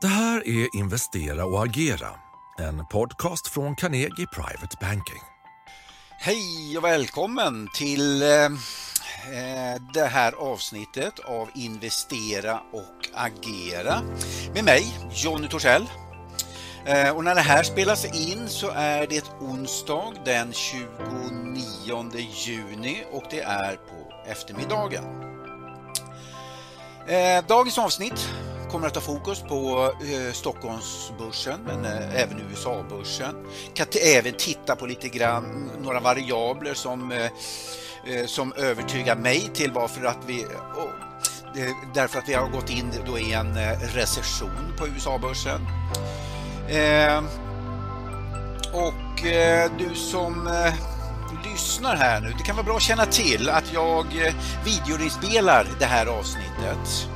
Det här är Investera och agera, en podcast från Carnegie Private Banking. Hej och välkommen till eh, eh, det här avsnittet av Investera och agera med mig, Jonny Torssell. Eh, och när det här spelas in så är det onsdag den 29 juni och det är på eftermiddagen. Dagens avsnitt kommer att ha fokus på eh, Stockholmsbörsen men eh, även USA-börsen. Kan även titta på lite grann några variabler som, eh, eh som övertygar mig till varför att vi oh, därför att vi har gått in då i en eh, recession på USA-börsen. Eh, och du som lyssnar här nu, det kan vara bra att känna till att jag videoinspelar det här avsnittet.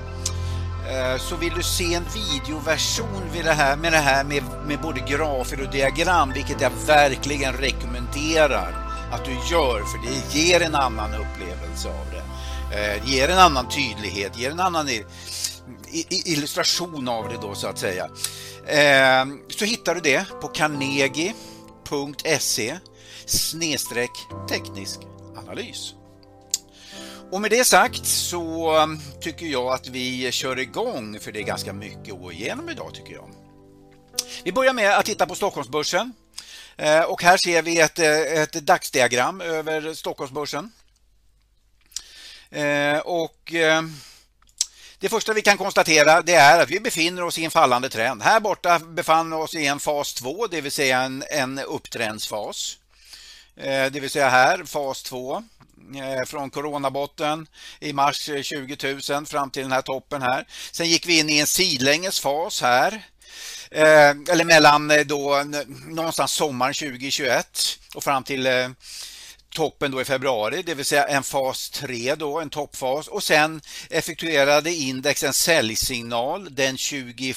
Eh, så vill du se en videoversion med det här, med, det här med, med både grafer och diagram, vilket jag verkligen rekommenderar att du gör, för det ger en annan upplevelse av det. Eh, ger en annan tydlighet, ger en annan illustration av det då så att säga. Eh, så hittar du det på carnegie.se snedstreck teknisk analys. Och med det sagt så um, tycker jag att vi kör igång för det är ganska mycket att gå igenom idag tycker jag. Vi börjar med att titta på Stockholmsbörsen. Eh, och här ser vi ett, eh, ett dagsdiagram över Stockholmsbörsen. Eh, och det första vi kan konstatera det är att vi befinner oss i en fallande trend. Här borta befann vi oss i en fas 2, det vill säga en, en upptrendsfas. Eh, det vill säga här, fas 2. Eh, från coronabotten i mars eh, 20 000 fram till den här toppen här. Sen gick vi in i en sidlänges fas här. Eller mellan då någonstans sommaren 2021 och fram till toppen då i februari, det vill säga en fas 3 då, en toppfas och sen effektuerade index en säljsignal den 21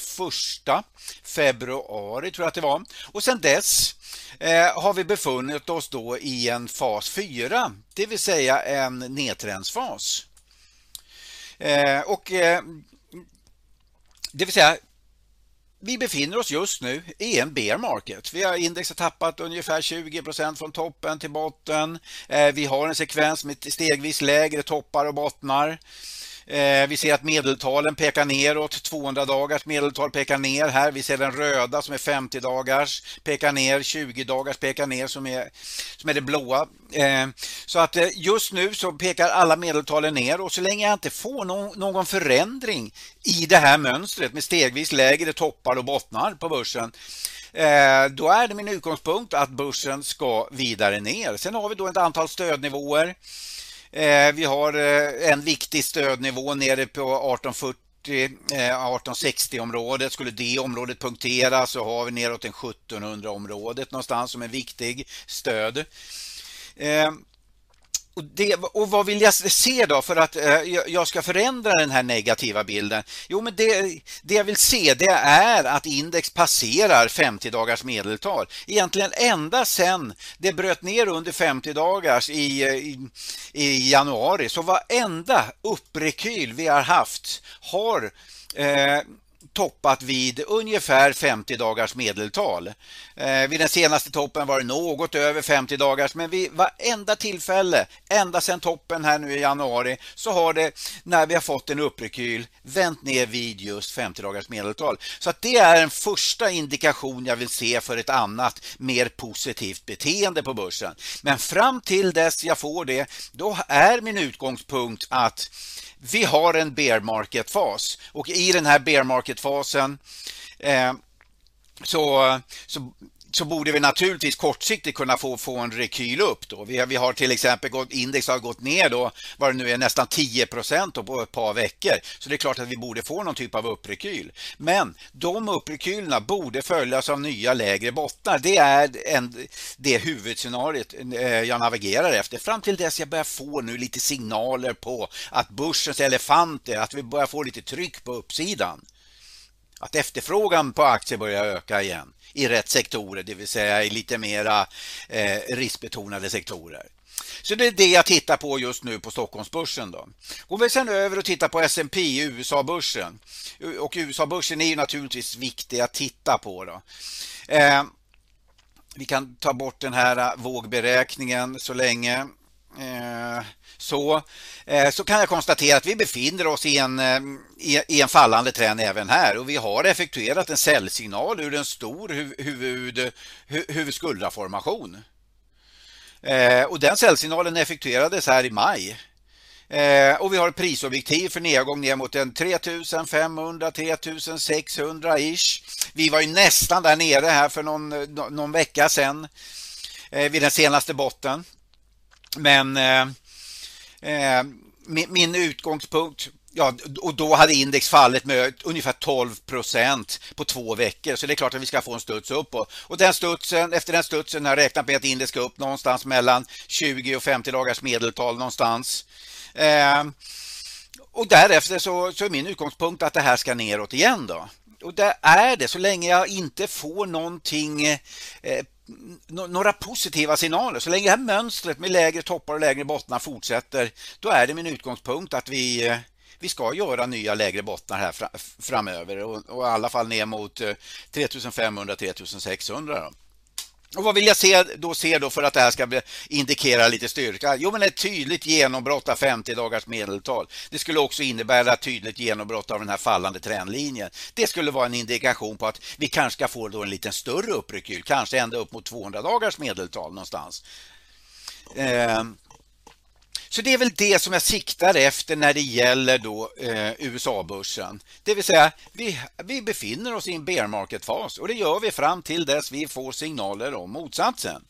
februari tror jag att det var och sen dess eh, har vi befunnit oss då i en fas 4, det vill säga en nedtrendsfas. Eh, och eh, det vill säga vi befinner oss just nu i en bear market. Vi har index tappat ungefär 20% från toppen till botten. Eh, vi har en sekvens med stegvis lägre toppar och bottnar. Eh, vi ser att medeltalen pekar neråt, 200 dagars medeltal pekar ner här. Vi ser den röda som är 50 dagars pekar ner, 20 dagars pekar ner som är, som är det blåa. Eh, så att eh, just nu så pekar alla medeltalen ner och så länge jag inte får någon förändring i det här mönstret med stegvis lägre toppar och bottnar på börsen då är det min utgångspunkt att börsen ska vidare ner. Sen har vi då ett antal stödnivåer. Eh, vi har eh, en viktig stödnivå nere på 1840 1860-området. Eh, Skulle det området punkteras så har vi neråt en 1700-området någonstans som är viktig stöd. Och, det, och vad vill jag se då för att eh, jag ska förändra den här negativa bilden? Jo, men det, det jag vill se det är att index passerar 50 dagars medeltal. Egentligen ända sedan det bröt ner under 50 dagars i, i, i januari så varenda upprekyl vi har haft har eh, toppat vid ungefär 50 dagars medeltal. Eh, vid den senaste toppen var det något över 50 dagars men vid varenda tillfälle, ända sedan toppen här nu i januari, så har det när vi har fått en upprekyl vänt ner vid just 50 dagars medeltal. Så att det är en första indikation jag vill se för ett annat, mer positivt beteende på börsen. Men fram till dess jag får det, då är min utgångspunkt att vi har en bear market-fas. Och i den här bear market-fasen eh, så, så så borde vi naturligtvis kortsiktigt kunna få, få en rekyl upp. Då. Vi, har, vi har till exempel gått, index har gått ner då, vad det nu är, nästan 10 procent på ett par veckor. Så det är klart att vi borde få någon typ av upprekyl. Men de upprekylerna borde följas av nya lägre bottnar. Det är en, det huvudscenariet eh, jag navigerar efter. Fram till dess jag börjar få nu lite signaler på att börsens elefanter, att vi börjar få lite tryck på uppsidan. Att efterfrågan på aktier börjar öka igen i rätt sektorer, det vill säga i lite mera eh, riskbetonade sektorer. Så det är det jag tittar på just nu på Stockholmsbörsen. Då. Går vi sen över och tittar på S&P USA-börsen. Och USA-börsen är ju naturligtvis viktig att titta på. Då. Eh, vi kan ta bort den här eh, vågberäkningen så länge. Eh, så, eh, så kan jag konstatera att vi befinner oss i en, eh, i en fallande trend även här och vi har effektuerat en säljsignal ur en stor huvud, huvudskuldraformation. Eh, och den säljsignalen effektuerades här i maj. och vi har ett prisobjektiv för nedgång ner mot en 3500 3600 ish. Vi var ju nästan där nere här för någon, någon vecka sedan vid den senaste botten. Men Eh, Eh, min, min utgångspunkt Ja, och då hade index fallit med ungefär 12 procent på två veckor. Så det är klart att vi ska få en studs uppåt. Och den studsen, efter den studsen har jag räknat med att index ska upp någonstans mellan 20 och 50 dagars medeltal någonstans. Eh, och därefter så, så, är min utgångspunkt att det här ska neråt igen då. Och det är det så länge jag inte får någonting eh, eh några positiva signaler. Så länge det här mönstret med lägre toppar och lägre bottnar fortsätter, då är det min utgångspunkt att vi, eh, vi ska göra nya lägre bottnar här framöver och, och i alla fall ner mot eh, 3500-3600. Och vad vill jag se då, se då för att det här ska indikera lite styrka? Jo, men ett tydligt genombrott av 50 dagars medeltal. Det skulle också innebära ett tydligt genombrott av den här fallande trendlinjen. Det skulle vara en indikation på att vi kanske ska få då en lite större upprekyl, kanske ända upp mot 200 dagars medeltal någonstans. Eh, så det är väl det som jag siktar efter när det gäller då eh, USA-börsen. Det vill säga vi, vi befinner oss i en bear market-fas och det gör vi fram till dess vi får signaler om motsatsen.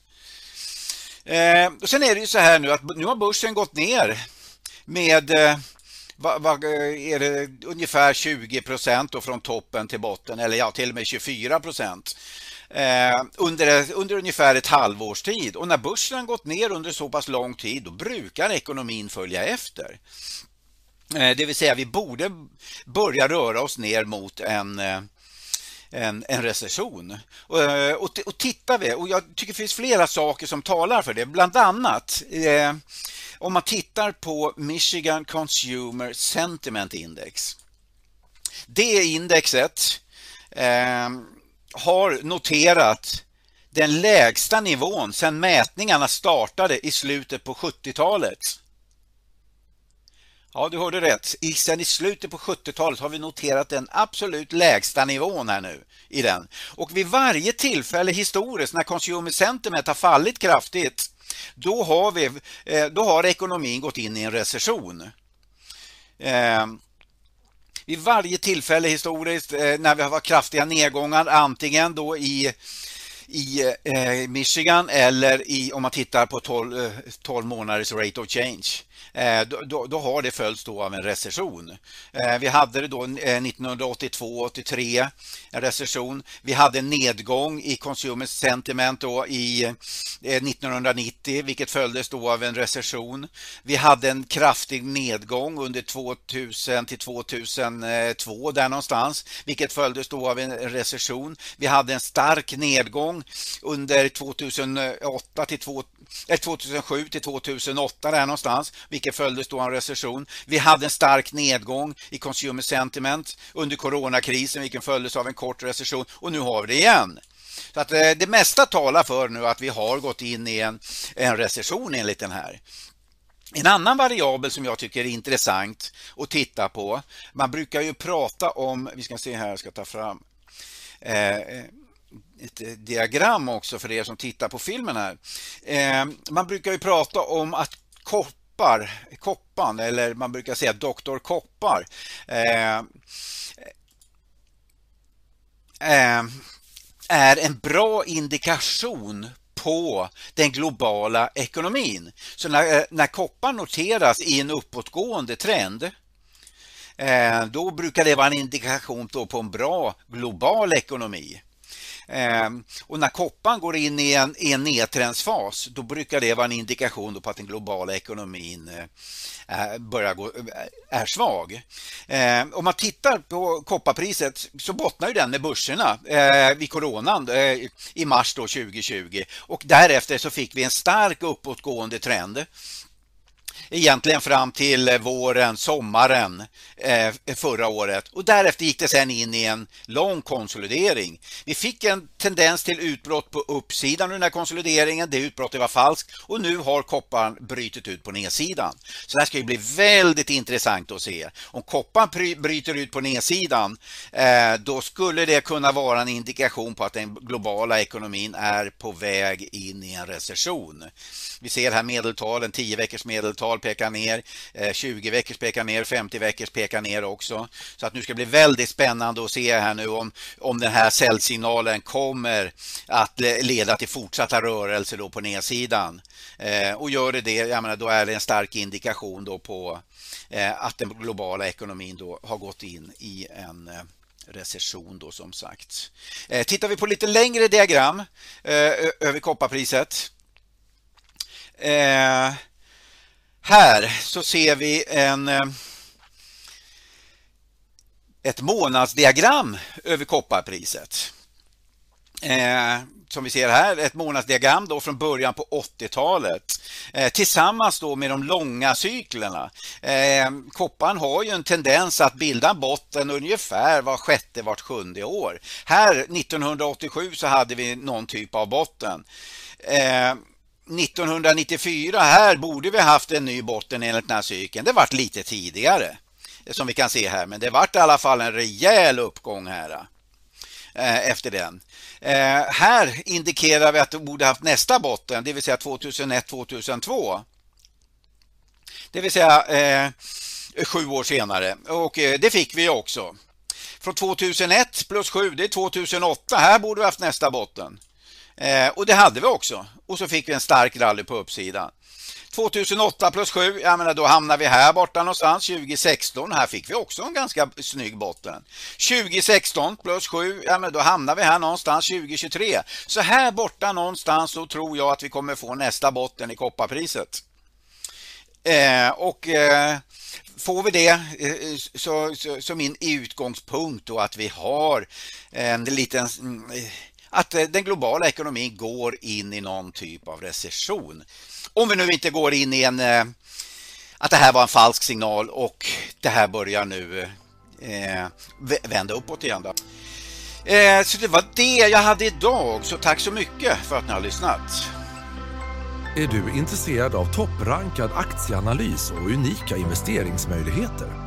Eh, och sen är det ju så här nu att nu har börsen gått ner med eh, va, va, eh, är det ungefär 20 procent från toppen till botten eller ja, till och med 24 procent eh, under, under ungefär ett halvårs tid. Och när börsen gått ner under så pass lång tid då brukar ekonomin följa efter. Eh, det vill säga vi borde börja röra oss ner mot en eh, en, en recession. Och, eh, och, och tittar vi, och jag tycker det finns flera saker som talar för det, bland annat eh, om man tittar på Michigan Consumer Sentiment Index. Det indexet eh, har noterat den lägsta nivån sedan mätningarna startade i slutet på 70-talet. Ja, du hörde rätt. Sen i slutet på 70-talet har vi noterat den absolut lägsta nivån här nu i den. Och vid varje tillfälle historiskt när consumer sentiment har fallit kraftigt, då har, vi, eh, då har ekonomin gått in i en recession. Eh, vid varje tillfälle historiskt eh, när vi har varit kraftiga nedgångar antingen då i i eh, Michigan eller i, om man tittar på 12, 12 eh, månaders rate of change. Eh, då, då, har det följts då av en recession. Eh, vi hade det då eh, 1982-83, en recession. Vi hade en nedgång i consumer sentiment då i eh, 1990, vilket följdes då av en recession. Vi hade en kraftig nedgång under 2000 till 2002 där någonstans, vilket följdes då av en recession. Vi hade en stark nedgång under 2008 till 2007 till 2008 där någonstans, vilket följdes då av en recession. Vi hade en stark nedgång i consumer sentiment under coronakrisen, vilken följdes av en kort recession och nu har vi det igen. Så att eh, det mesta talar för nu att vi har gått in i en, en recession enligt den här. En annan variabel som jag tycker är intressant att titta på, man brukar ju prata om, vi ska se här, jag ska ta fram eh, eh ett eh, diagram också för er som tittar på filmen här. Eh, man brukar ju prata om att koppar, koppan eller man brukar säga doktor koppar eh, är en bra indikation på den globala ekonomin. Så när, när koppar noteras i en uppåtgående trend då brukar det vara en indikation på en bra global ekonomi. Ehm, och när koppan går in i en, i en nedtrendsfas då brukar det vara en indikation på att den globala ekonomin eh, eh, börjar gå, eh, är svag. Ehm, om man tittar på kopparpriset så bottnar ju den med börserna eh, vid coronan i mars då 2020 och därefter så fick vi en stark uppåtgående trend egentligen fram till eh, våren, sommaren eh, förra året och därefter gick det sen in i en lång konsolidering. Vi fick en tendens till utbrott på uppsidan under den här konsolideringen. Det utbrottet var falskt och nu har kopparn brytit ut på nedsidan. Så det här ska ju bli väldigt intressant att se. Om kopparn bryter ut på nedsidan eh, då skulle det kunna vara en indikation på att den globala ekonomin är på väg in i en recession. Vi ser här medeltalen, 10 veckors medeltal pekar ner, eh, 20 veckors pekar ner, 50 veckors pekar ner också. Så att nu ska det bli väldigt spännande att se här nu om, om den här säljsignalen kommer att leda till fortsatta rörelser då på nedsidan. Eh, och gör det det, jag menar, då är det en stark indikation då på eh, att den globala ekonomin då har gått in i en recession då som sagt. Eh, tittar vi på lite längre diagram eh, över kopparpriset Eh, här så ser vi en, eh, ett månadsdiagram över kopparpriset. Eh, som vi ser här, ett månadsdiagram då från början på 80-talet eh, tillsammans då med de långa cyklerna. Eh, kopparn har ju en tendens att bilda botten ungefär var sjätte, vart sjunde år. Här 1987 så hade vi någon typ av botten. Eh, 1994, här borde vi haft en ny botten enligt den här cykeln. Det vart lite tidigare som vi kan se här, men det vart i alla fall en rejäl uppgång här eh, efter den. Eh, här indikerar vi att vi borde haft nästa botten, det vill säga 2001-2002. Det vill säga eh, sju år senare och eh, det fick vi också. Från 2001 plus 7, det är 2008. Här borde vi haft nästa botten. Eh, och det hade vi också. Och så fick vi en stark rally på uppsidan. 2008 plus 7, jag menar då hamnar vi här borta någonstans. 2016, här fick vi också en ganska snygg botten. 2016 plus 7, ja men då hamnar vi här någonstans 2023. Så här borta någonstans så tror jag att vi kommer få nästa botten i kopparpriset. Eh, och eh, får vi det eh, så, så, så min utgångspunkt då att vi har en liten mm, att eh, den globala ekonomin går in i någon typ av recession. Om vi nu inte går in i en eh, att det här var en falsk signal och det här börjar nu eh, vända uppåt igen. Då. Eh, så det var det jag hade idag, så tack så mycket för att ni har lyssnat. Är du intresserad av topprankad aktieanalys och unika investeringsmöjligheter?